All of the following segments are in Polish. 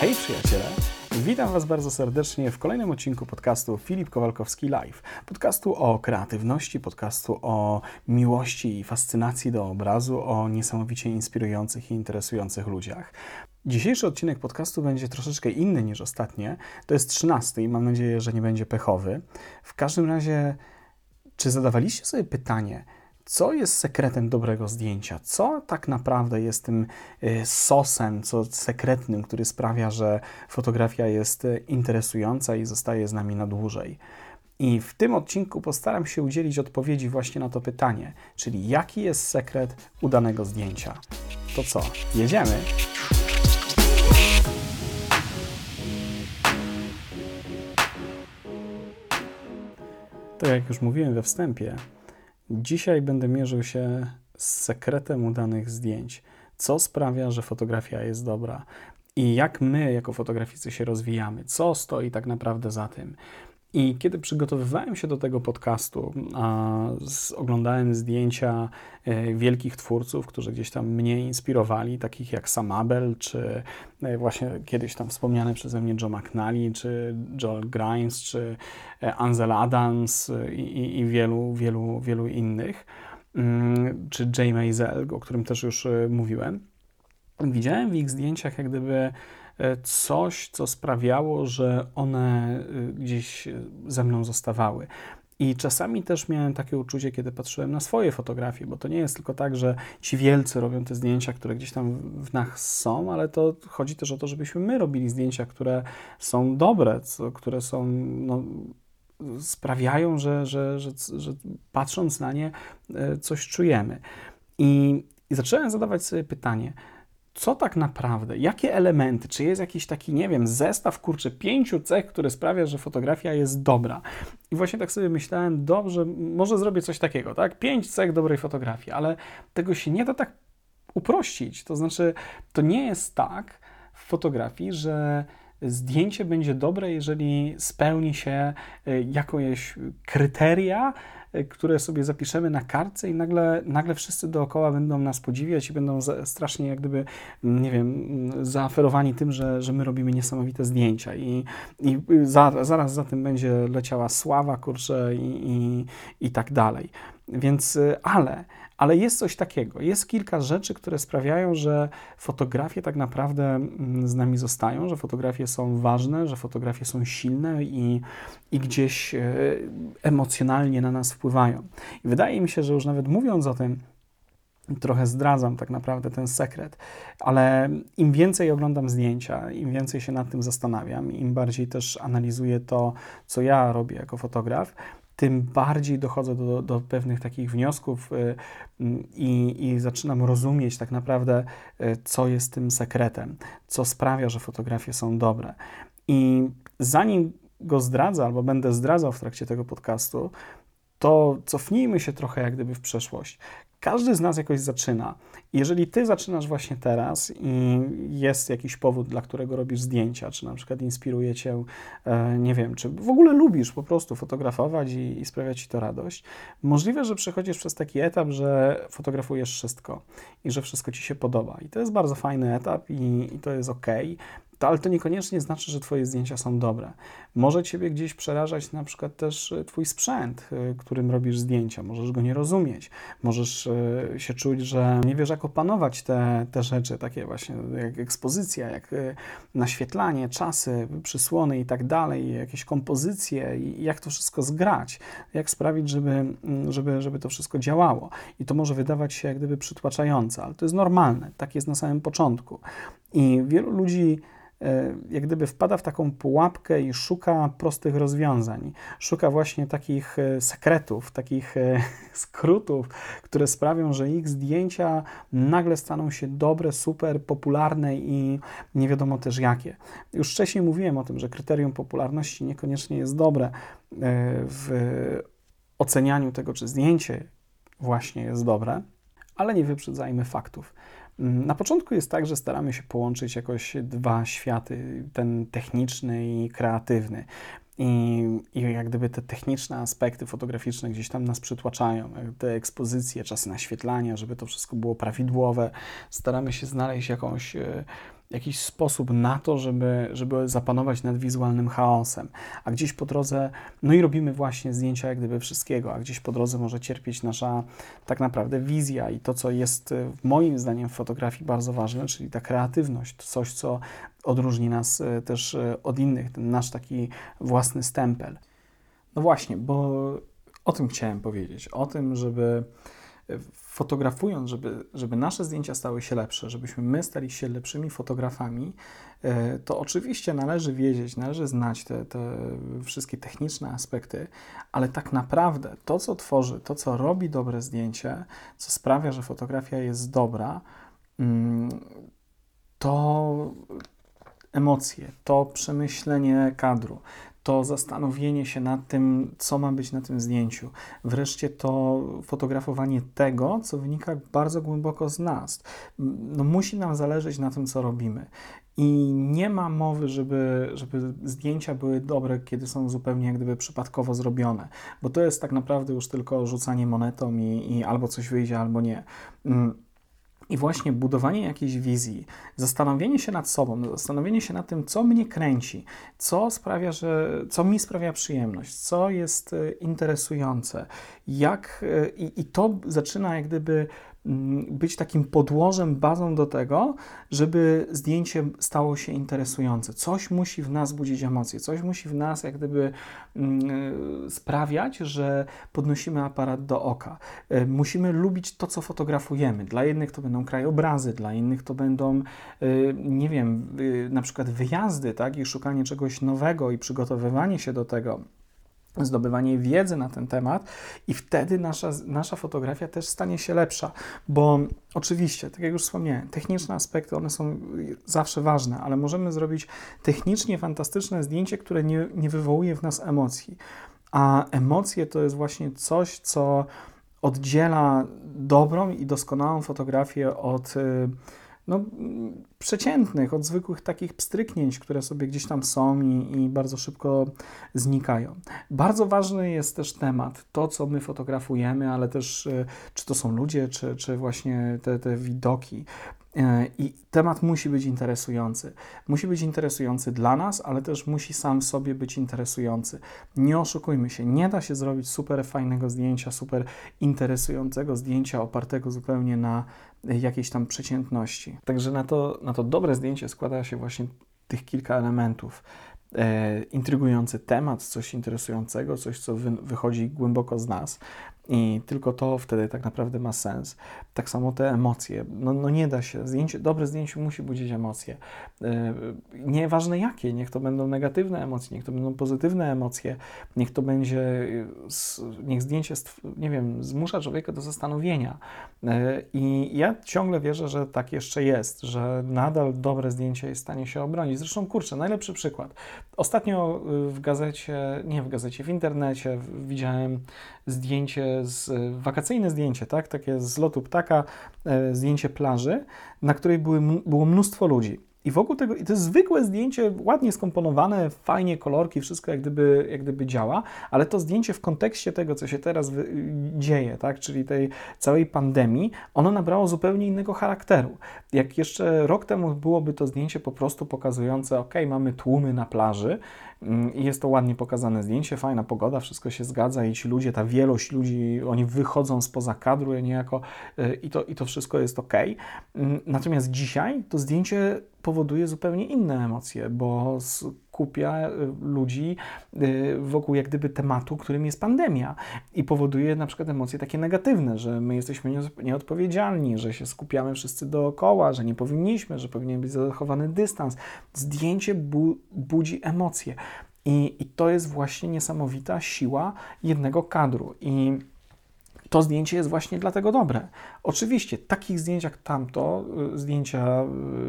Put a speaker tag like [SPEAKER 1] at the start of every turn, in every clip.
[SPEAKER 1] Hej przyjaciele! Witam Was bardzo serdecznie w kolejnym odcinku podcastu Filip Kowalkowski Live. Podcastu o kreatywności, podcastu o miłości i fascynacji do obrazu, o niesamowicie inspirujących i interesujących ludziach. Dzisiejszy odcinek podcastu będzie troszeczkę inny niż ostatnie. To jest trzynasty i mam nadzieję, że nie będzie pechowy. W każdym razie, czy zadawaliście sobie pytanie, co jest sekretem dobrego zdjęcia? Co tak naprawdę jest tym y, sosem, co sekretnym, który sprawia, że fotografia jest y, interesująca i zostaje z nami na dłużej? I w tym odcinku postaram się udzielić odpowiedzi właśnie na to pytanie, czyli jaki jest sekret udanego zdjęcia. To co, jedziemy? Tak jak już mówiłem we wstępie, Dzisiaj będę mierzył się z sekretem udanych zdjęć. Co sprawia, że fotografia jest dobra i jak my, jako fotograficy, się rozwijamy, co stoi tak naprawdę za tym. I kiedy przygotowywałem się do tego podcastu, a oglądałem zdjęcia e, wielkich twórców, którzy gdzieś tam mnie inspirowali, takich jak Sam Abel, czy e, właśnie kiedyś tam wspomniany przeze mnie Joe McNally, czy Joel Grimes, czy e, Ansel Adams i, i wielu, wielu, wielu innych, mm, czy Jay Maisel, o którym też już mówiłem. Widziałem w ich zdjęciach jak gdyby coś, co sprawiało, że one y, gdzieś ze mną zostawały. I czasami też miałem takie uczucie, kiedy patrzyłem na swoje fotografie, bo to nie jest tylko tak, że ci wielcy robią te zdjęcia, które gdzieś tam w nas są, ale to chodzi też o to, żebyśmy my robili zdjęcia, które są dobre, które są. No, sprawiają, że, że, że, że patrząc na nie e, coś czujemy. I, I zacząłem zadawać sobie pytanie, co tak naprawdę, jakie elementy, czy jest jakiś taki, nie wiem, zestaw, kurczę, pięciu cech, które sprawia, że fotografia jest dobra. I właśnie tak sobie myślałem, dobrze, może zrobię coś takiego, tak? Pięć cech dobrej fotografii, ale tego się nie da tak uprościć. To znaczy, to nie jest tak w fotografii, że zdjęcie będzie dobre, jeżeli spełni się y, jakieś kryteria, które sobie zapiszemy na kartce i nagle, nagle wszyscy dookoła będą nas podziwiać i będą strasznie jak gdyby, mm, nie wiem, mm, zaaferowani tym, że, że my robimy niesamowite zdjęcia i, i za, zaraz za tym będzie leciała sława, kurczę i, i, i tak dalej. Więc, y, ale, ale jest coś takiego, jest kilka rzeczy, które sprawiają, że fotografie tak naprawdę mm, z nami zostają, że fotografie są ważne, że fotografie są silne i, i gdzieś e, emocjonalnie na nas wpływają. I wydaje mi się, że już nawet mówiąc o tym, trochę zdradzam tak naprawdę ten sekret, ale im więcej oglądam zdjęcia, im więcej się nad tym zastanawiam, im bardziej też analizuję to, co ja robię jako fotograf, tym bardziej dochodzę do, do pewnych takich wniosków y, i, i zaczynam rozumieć tak naprawdę, y, co jest tym sekretem, co sprawia, że fotografie są dobre. I zanim go zdradzę, albo będę zdradzał w trakcie tego podcastu, to cofnijmy się trochę jak gdyby w przeszłość. Każdy z nas jakoś zaczyna. Jeżeli ty zaczynasz właśnie teraz i jest jakiś powód, dla którego robisz zdjęcia, czy na przykład inspiruje cię, e, nie wiem, czy w ogóle lubisz po prostu fotografować i, i sprawia ci to radość, możliwe, że przechodzisz przez taki etap, że fotografujesz wszystko i że wszystko ci się podoba. I to jest bardzo fajny etap i, i to jest ok to, ale to niekoniecznie znaczy, że Twoje zdjęcia są dobre. Może Ciebie gdzieś przerażać na przykład też e, Twój sprzęt, e, którym robisz zdjęcia. Możesz go nie rozumieć. Możesz e, się czuć, że nie wiesz, jak opanować te, te rzeczy, takie właśnie jak ekspozycja, jak naświetlanie, czasy, przysłony i tak dalej, jakieś kompozycje i jak to wszystko zgrać. Jak sprawić, żeby, mm, żeby, żeby to wszystko działało. I to może wydawać się jak gdyby przytłaczające, ale to jest normalne. Tak jest na samym początku. I wielu ludzi jak gdyby wpada w taką pułapkę i szuka prostych rozwiązań. Szuka właśnie takich e, sekretów, takich e, skrótów, które sprawią, że ich zdjęcia nagle staną się dobre, super, popularne i nie wiadomo też jakie. Już wcześniej mówiłem o tym, że kryterium popularności niekoniecznie jest dobre w ocenianiu tego, czy zdjęcie właśnie jest dobre, ale nie wyprzedzajmy faktów. Na początku jest tak, że staramy się połączyć jakoś dwa światy, ten techniczny i kreatywny. I, I jak gdyby te techniczne aspekty fotograficzne gdzieś tam nas przytłaczają, te ekspozycje, czasy naświetlania, żeby to wszystko było prawidłowe. Staramy się znaleźć jakąś, e, jakiś sposób na to, żeby, żeby zapanować nad wizualnym chaosem, a gdzieś po drodze, no i robimy właśnie zdjęcia jak gdyby wszystkiego, a gdzieś po drodze może cierpieć nasza tak naprawdę wizja i to, co jest e, moim zdaniem w fotografii bardzo ważne, czyli ta kreatywność, coś, co odróżni nas e, też e, od innych, ten nasz taki własny stempel. No właśnie, bo o tym chciałem powiedzieć, o tym, żeby fotografując, żeby, żeby nasze zdjęcia stały się lepsze, żebyśmy my stali się lepszymi fotografami, e, to oczywiście należy wiedzieć, należy znać te, te wszystkie techniczne aspekty, ale tak naprawdę to, co tworzy, to, co robi dobre zdjęcie, co sprawia, że fotografia jest dobra, mm, to emocje, to przemyślenie kadru, to zastanowienie się nad tym, co ma być na tym zdjęciu. Wreszcie to fotografowanie tego, co wynika bardzo głęboko z nas. No, musi nam zależeć na tym, co robimy. I nie ma mowy, żeby, żeby zdjęcia były dobre, kiedy są zupełnie jak gdyby przypadkowo zrobione, bo to jest tak naprawdę już tylko rzucanie monetą i, i albo coś wyjdzie, albo nie. I właśnie budowanie jakiejś wizji, zastanowienie się nad sobą, zastanowienie się nad tym, co mnie kręci, co sprawia, że, co mi sprawia przyjemność, co jest e, interesujące, jak e, i, i to zaczyna jak gdyby być takim podłożem, bazą do tego, żeby zdjęcie stało się interesujące. Coś musi w nas budzić emocje, coś musi w nas jak gdyby mm, e, sprawiać, że podnosimy aparat do oka. E, musimy lubić to, co fotografujemy. Dla jednych to będą krajobrazy, dla innych to będą, e, nie wiem, na przykład wyjazdy, tak, i szukanie czegoś nowego i przygotowywanie się do tego zdobywanie wiedzy na ten temat i wtedy nasza, nasza fotografia też stanie się lepsza, bo oczywiście, tak jak już wspomniałem, techniczne aspekty, one są zawsze ważne, ale możemy zrobić technicznie fantastyczne zdjęcie, które nie, nie wywołuje w nas emocji, a emocje to jest właśnie coś, co oddziela dobrą i doskonałą fotografię od no, przeciętnych, od zwykłych takich pstryknięć, które sobie gdzieś tam są i, i, bardzo szybko znikają. Bardzo ważny jest też temat, to co my fotografujemy, ale też e, czy to są ludzie, czy, czy właśnie te, te widoki. E, I temat musi być interesujący. Musi być interesujący dla nas, ale też musi sam sobie być interesujący. Nie oszukujmy się, nie da się zrobić super fajnego zdjęcia, super interesującego zdjęcia opartego zupełnie na jakiejś tam przeciętności. Także na to, na to dobre zdjęcie składa się właśnie tych kilka elementów. E, intrygujący temat, coś interesującego, coś, co wy, wychodzi głęboko z nas, i tylko to wtedy tak naprawdę ma sens. Tak samo te emocje. No, no nie da się. Zdjęcie, dobre zdjęcie musi budzić emocje. Yy, nieważne jakie, niech to będą negatywne emocje, niech to będą pozytywne emocje, niech to będzie, niech zdjęcie, nie wiem, zmusza człowieka do zastanowienia. Yy, I ja ciągle wierzę, że tak jeszcze jest, że nadal dobre zdjęcie jest w stanie się obronić. Zresztą, kurczę, najlepszy przykład. Ostatnio w gazecie, nie w gazecie, w internecie widziałem zdjęcie, z, wakacyjne zdjęcie, tak? takie z lotu ptaka, e, zdjęcie plaży, na której były, było mnóstwo ludzi. I wokół tego, i to jest zwykłe zdjęcie, ładnie skomponowane, fajnie kolorki, wszystko jak gdyby, jak gdyby działa, ale to zdjęcie w kontekście tego, co się teraz dzieje, tak, czyli tej całej pandemii, ono nabrało zupełnie innego charakteru. Jak jeszcze rok temu byłoby to zdjęcie po prostu pokazujące, ok, mamy tłumy na plaży, jest to ładnie pokazane zdjęcie, fajna pogoda, wszystko się zgadza i ci ludzie, ta wielość ludzi, oni wychodzą spoza kadru niejako y, i to, i to wszystko jest ok. Mm, natomiast dzisiaj to zdjęcie powoduje zupełnie inne emocje, bo skupia y, ludzi y, wokół jak gdyby tematu, którym jest pandemia i powoduje na przykład emocje takie negatywne, że my jesteśmy nieodpowiedzialni, że się skupiamy wszyscy dookoła, że nie powinniśmy, że powinien być zachowany dystans. Zdjęcie bu budzi emocje i, i to jest właśnie niesamowita siła jednego kadru i to zdjęcie jest właśnie dlatego dobre. Oczywiście, takich zdjęć jak tamto, y, zdjęcia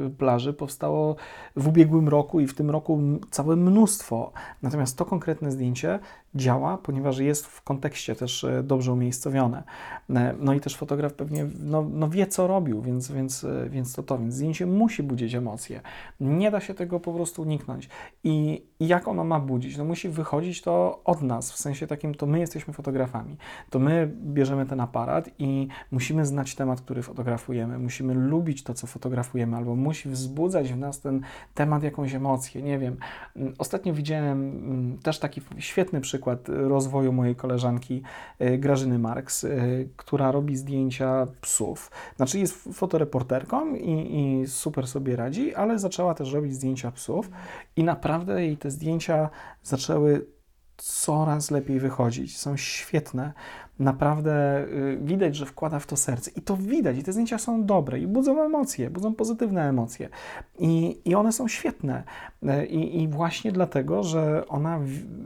[SPEAKER 1] y, plaży, powstało w ubiegłym roku i w tym roku całe mnóstwo. Natomiast to konkretne zdjęcie działa, ponieważ jest w kontekście też e, dobrze umiejscowione. E, no i też fotograf pewnie no, no wie, co robił, więc, więc, więc to to. Więc zdjęcie musi budzić emocje. Nie da się tego po prostu uniknąć. I, i jak ono ma budzić? No musi wychodzić to od nas, w sensie takim, to my jesteśmy fotografami. To my bierzemy ten aparat i musimy znać temat, który fotografujemy. Musimy lubić to, co fotografujemy, albo musi wzbudzać w nas ten temat, jakąś emocję. Nie wiem. Mm, ostatnio widziałem mm, też taki świetny przykład rozwoju mojej koleżanki y, Grażyny Marks, y, która robi zdjęcia psów. Znaczy jest fotoreporterką i, i super sobie radzi, ale zaczęła też robić zdjęcia psów i naprawdę jej te zdjęcia zaczęły coraz lepiej wychodzić. Są świetne. Naprawdę y, widać, że wkłada w to serce. I to widać. I te zdjęcia są dobre i budzą emocje, budzą pozytywne emocje. I, i one są świetne. Y, I, i właśnie dlatego, że ona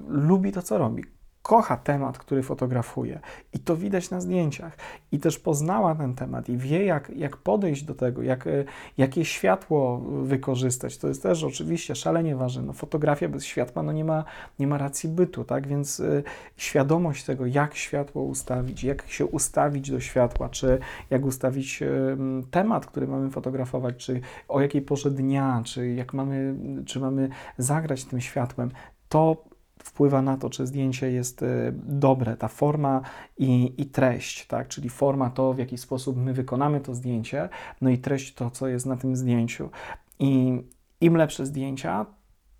[SPEAKER 1] lubi to, co robi kocha temat, który fotografuje i to widać na zdjęciach. I też poznała ten temat i wie, jak, jak podejść do tego, jak, e, jakie światło wykorzystać. To jest też oczywiście szalenie ważne. No, fotografia bez światła no, nie, ma, nie ma racji bytu, tak? Więc y, świadomość tego, jak światło ustawić, jak się ustawić do światła, czy jak ustawić y, temat, który mamy fotografować, czy o jakiej porze dnia, czy jak mamy, czy mamy zagrać tym światłem, to wpływa na to, czy zdjęcie jest e, dobre, ta forma i, i treść, tak? czyli forma to, w jaki sposób my wykonamy to zdjęcie, no i treść to, co jest na tym zdjęciu. I im lepsze zdjęcia,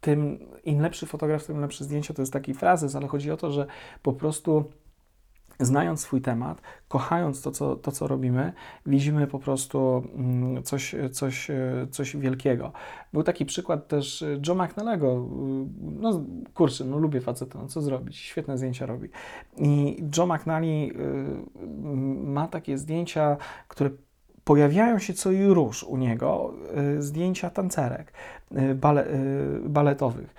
[SPEAKER 1] tym im lepszy fotograf, tym lepsze zdjęcia. To jest taki frazes, ale chodzi o to, że po prostu znając swój temat, kochając to co, to, co robimy, widzimy po prostu mm, coś, coś, coś wielkiego. Był taki przykład też Joe McNallego. No kurczę, no lubię faceta, no co zrobić? Świetne zdjęcia robi. I Joe McNally ma takie zdjęcia, które pojawiają się co i róż u niego, zdjęcia tancerek bale, baletowych.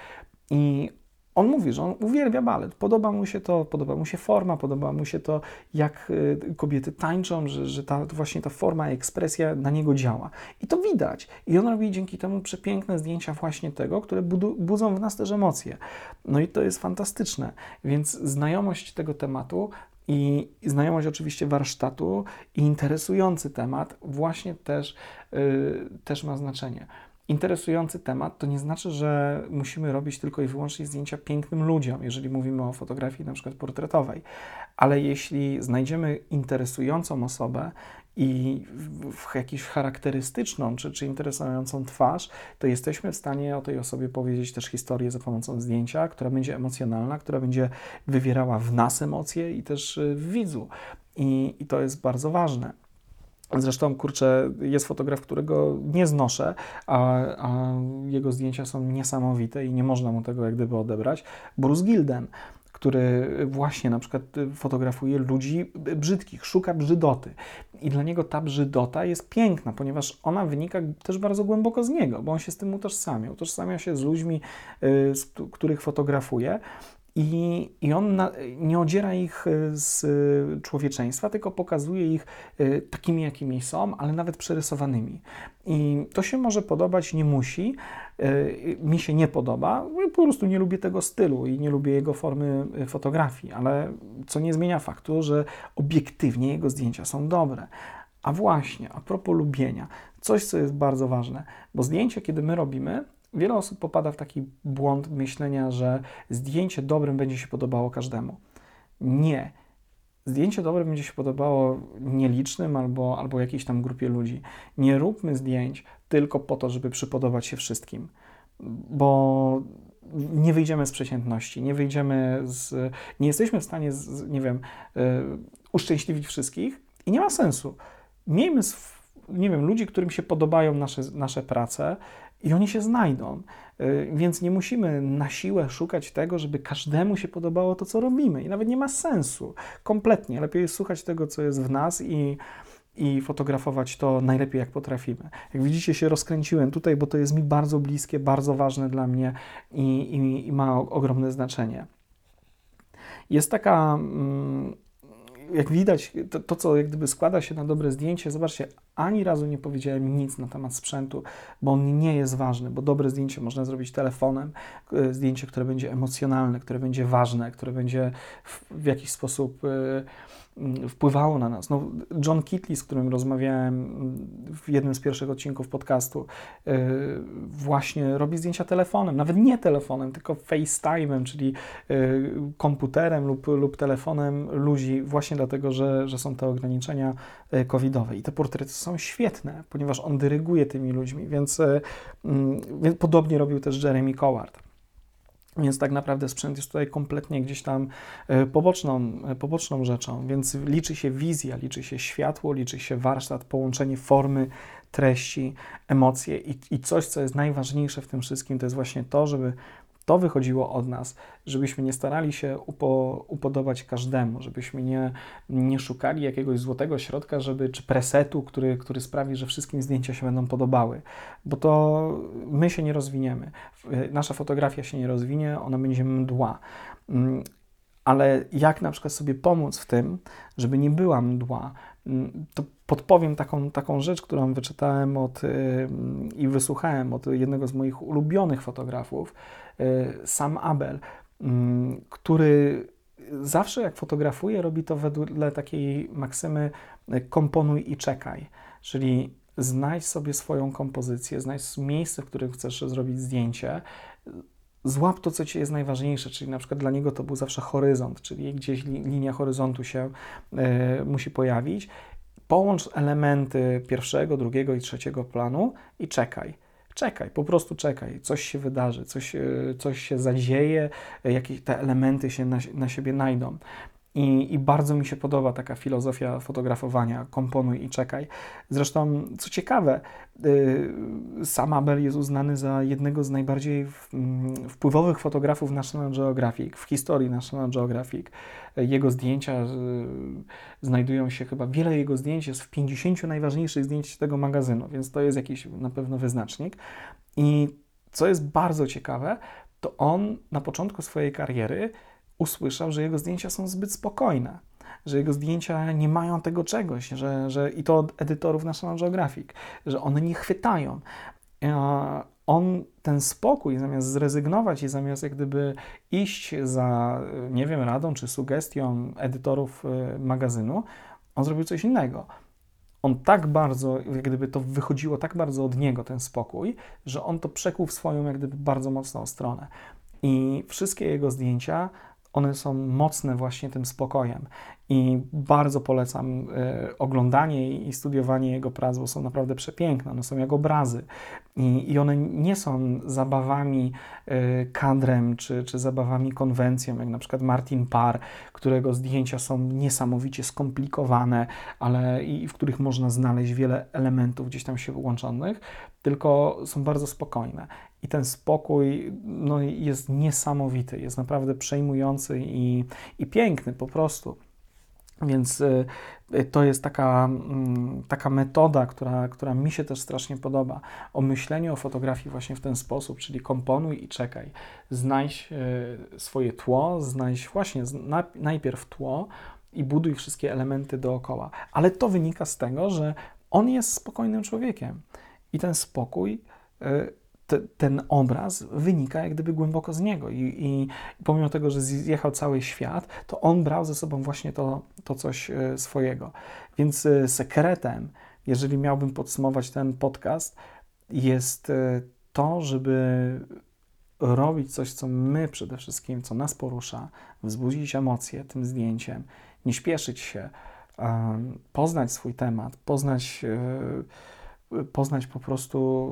[SPEAKER 1] I on mówi, że on uwielbia balet, podoba mu się to, podoba mu się forma, podoba mu się to, jak y, kobiety tańczą, że, że ta, właśnie ta forma, ekspresja na niego działa. I to widać. I on robi dzięki temu przepiękne zdjęcia właśnie tego, które budu, budzą w nas też emocje. No i to jest fantastyczne. Więc znajomość tego tematu i znajomość oczywiście warsztatu i interesujący temat właśnie też, yy, też ma znaczenie interesujący temat, to nie znaczy, że musimy robić tylko i wyłącznie zdjęcia pięknym ludziom, jeżeli mówimy o fotografii na przykład portretowej. Ale jeśli znajdziemy interesującą osobę i w jakąś charakterystyczną czy, czy interesującą twarz, to jesteśmy w stanie o tej osobie powiedzieć też historię za pomocą zdjęcia, która będzie emocjonalna, która będzie wywierała w nas emocje i też w widzu. I, i to jest bardzo ważne. Zresztą, kurczę, jest fotograf, którego nie znoszę, a, a, jego zdjęcia są niesamowite i nie można mu tego jak gdyby odebrać. Bruce Gilden, który właśnie na przykład fotografuje ludzi brzydkich, szuka brzydoty. I dla niego ta brzydota jest piękna, ponieważ ona wynika też bardzo głęboko z niego, bo on się z tym utożsamia. Utożsamia się z ludźmi, y, których fotografuje i, I on na, nie odziera ich e, z człowieczeństwa, tylko pokazuje ich e, takimi, jakimi są, ale nawet przerysowanymi. I to się może podobać, nie musi. E, mi się nie podoba, po prostu nie lubię tego stylu i nie lubię jego formy fotografii, ale co nie zmienia faktu, że obiektywnie jego zdjęcia są dobre. A właśnie, a propos lubienia, coś, co jest bardzo ważne, bo zdjęcie, kiedy my robimy, Wiele osób popada w taki błąd myślenia, że zdjęcie dobrym będzie się podobało każdemu. Nie. Zdjęcie dobre będzie się podobało nielicznym albo, albo jakiejś tam grupie ludzi. Nie róbmy zdjęć tylko po to, żeby przypodobać się wszystkim, bo nie wyjdziemy z przeciętności, nie wyjdziemy z. Nie jesteśmy w stanie, z, nie wiem, yy, uszczęśliwić wszystkich i nie ma sensu. Miejmy, nie wiem, ludzi, którym się podobają nasze, nasze prace, i oni się znajdą. Y, więc nie musimy na siłę szukać tego, żeby każdemu się podobało to, co robimy. I nawet nie ma sensu. Kompletnie. Lepiej jest słuchać tego, co jest w nas i, i fotografować to najlepiej, jak potrafimy. Jak widzicie, się rozkręciłem tutaj, bo to jest mi bardzo bliskie, bardzo ważne dla mnie i, i, i ma ogromne znaczenie. Jest taka. Mm, jak widać, to, to, co jak gdyby składa się na dobre zdjęcie, zobaczcie, ani razu nie powiedziałem nic na temat sprzętu, bo on nie jest ważny, bo dobre zdjęcie można zrobić telefonem, e, zdjęcie, które będzie emocjonalne, które będzie ważne, które będzie w, w jakiś sposób y, Mm, wpływało na nas. No, John Kitley, z którym rozmawiałem mm, w jednym z pierwszych odcinków podcastu, yy, właśnie robi zdjęcia telefonem, nawet nie telefonem, tylko FaceTime'em, czyli yy, komputerem lub, lub telefonem ludzi, właśnie dlatego, że, że są te ograniczenia yy, covidowe. I te portrety są świetne, ponieważ on dyryguje tymi ludźmi, więc, mm, podobnie robił też Jeremy Coward. Więc tak naprawdę sprzęt jest tutaj kompletnie gdzieś tam e, poboczną, e, poboczną rzeczą, więc liczy się wizja, liczy się światło, liczy się warsztat, połączenie formy, treści, emocje i, i coś, co jest najważniejsze w tym wszystkim, to jest właśnie to, żeby to wychodziło od nas, żebyśmy nie starali się upo, upodobać każdemu, żebyśmy nie, nie szukali jakiegoś złotego środka, żeby, czy presetu, który, który sprawi, że wszystkim zdjęcia się będą podobały, bo to my się nie rozwiniemy. Nasza fotografia się nie rozwinie, ona będzie mdła. Ale jak na przykład sobie pomóc w tym, żeby nie była mdła, to podpowiem taką, taką rzecz, którą wyczytałem od, i wysłuchałem od jednego z moich ulubionych fotografów, Y, Sam Abel, mm, który zawsze jak fotografuje, robi to wedle takiej maksymy y, komponuj i czekaj, czyli znajdź sobie swoją kompozycję, znajdź miejsce, w którym chcesz zrobić zdjęcie, złap to, co ci jest najważniejsze, czyli na przykład dla niego to był zawsze horyzont, czyli gdzieś linia horyzontu się y, musi pojawić. Połącz elementy pierwszego, drugiego i trzeciego planu i czekaj. Czekaj, po prostu czekaj, coś się wydarzy, coś, e, coś się zadzieje, jakieś te elementy się na, na siebie najdą. I, I, bardzo mi się podoba taka filozofia fotografowania, komponuj i czekaj. Zresztą, co ciekawe, y, sam Abel jest uznany za jednego z najbardziej mm, wpływowych fotografów National Geographic, w historii National Geographic. Jego zdjęcia y, znajdują się chyba, wiele jego zdjęć jest w 50 najważniejszych zdjęć tego magazynu, więc to jest jakiś na pewno wyznacznik. I co jest bardzo ciekawe, to on na początku swojej kariery usłyszał, że jego zdjęcia są zbyt spokojne, że jego zdjęcia nie mają tego czegoś, że, że i to od edytorów National Geographic, że one nie chwytają. On ten spokój, zamiast zrezygnować i zamiast jak gdyby iść za, nie wiem, radą czy sugestią edytorów y, magazynu, on zrobił coś innego. On tak bardzo, jak gdyby to wychodziło tak bardzo od niego, ten spokój, że on to przekuł w swoją, jak gdyby, bardzo mocną stronę. I wszystkie jego zdjęcia one są mocne właśnie tym spokojem. I bardzo polecam y, oglądanie i studiowanie jego prac, bo są naprawdę przepiękne. One są jak obrazy. I, i one nie są zabawami y, kadrem czy, czy zabawami konwencją, jak na przykład Martin Parr, którego zdjęcia są niesamowicie skomplikowane, ale i w których można znaleźć wiele elementów gdzieś tam się łączonych, tylko są bardzo spokojne. I ten spokój no, jest niesamowity, jest naprawdę przejmujący i, i piękny po prostu. Więc y, to jest taka, mm, taka metoda, która, która mi się też strasznie podoba. O myśleniu o fotografii właśnie w ten sposób, czyli komponuj i czekaj. Znajdź y, swoje tło, znajdź właśnie najpierw tło i buduj wszystkie elementy dookoła. Ale to wynika z tego, że on jest spokojnym człowiekiem i ten spokój y, te, ten obraz wynika jak gdyby głęboko z niego I, i pomimo tego, że zjechał cały świat, to on brał ze sobą właśnie to, to coś e, swojego. Więc e, sekretem, jeżeli miałbym podsumować ten podcast, jest e, to, żeby robić coś, co my przede wszystkim, co nas porusza, wzbudzić emocje tym zdjęciem, nie śpieszyć się, poznać swój temat, poznać, poznać po prostu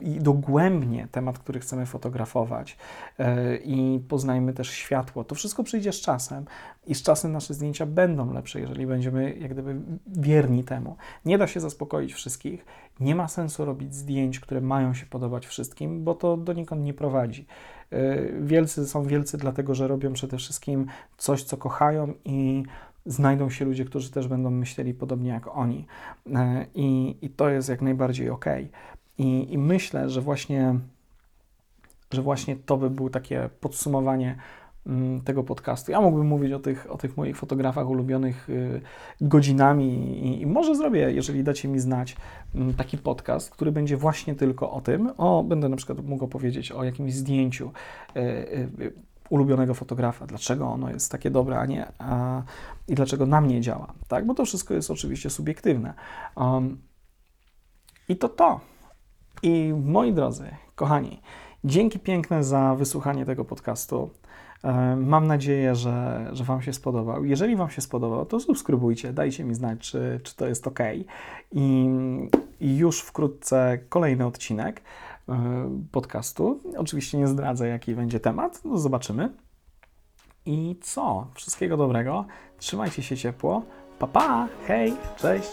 [SPEAKER 1] i dogłębnie temat, który chcemy fotografować e, i poznajmy też światło. To wszystko przyjdzie z czasem i z czasem nasze zdjęcia będą lepsze, jeżeli będziemy jak gdyby wierni temu. Nie da się zaspokoić wszystkich, nie ma sensu robić zdjęć, które mają się podobać wszystkim, bo to donikąd nie prowadzi. E, wielcy są wielcy dlatego, że robią przede wszystkim coś, co kochają i znajdą się ludzie, którzy też będą myśleli podobnie jak oni. E, I, i to jest jak najbardziej ok. I, I, myślę, że właśnie, że właśnie to by było takie podsumowanie mm, tego podcastu. Ja mógłbym mówić o tych, o tych moich fotografach ulubionych y, godzinami i, i może zrobię, jeżeli dacie mi znać, mm, taki podcast, który będzie właśnie tylko o tym. O, będę na przykład mógł opowiedzieć o jakimś zdjęciu y, y, ulubionego fotografa, dlaczego ono jest takie dobre, a nie a, i dlaczego na mnie działa, tak? Bo to wszystko jest oczywiście subiektywne. Um, I to to. I moi drodzy, kochani, dzięki piękne za wysłuchanie tego podcastu. E, Mam nadzieję, że, że Wam się spodobał. Jeżeli Wam się spodobał, to subskrybujcie, dajcie mi znać, czy, czy to jest ok. I, I już wkrótce kolejny odcinek e, podcastu. Oczywiście nie zdradzę, jaki będzie temat, no zobaczymy. I co? Wszystkiego dobrego. Trzymajcie się ciepło. Pa, pa! Hej! Cześć!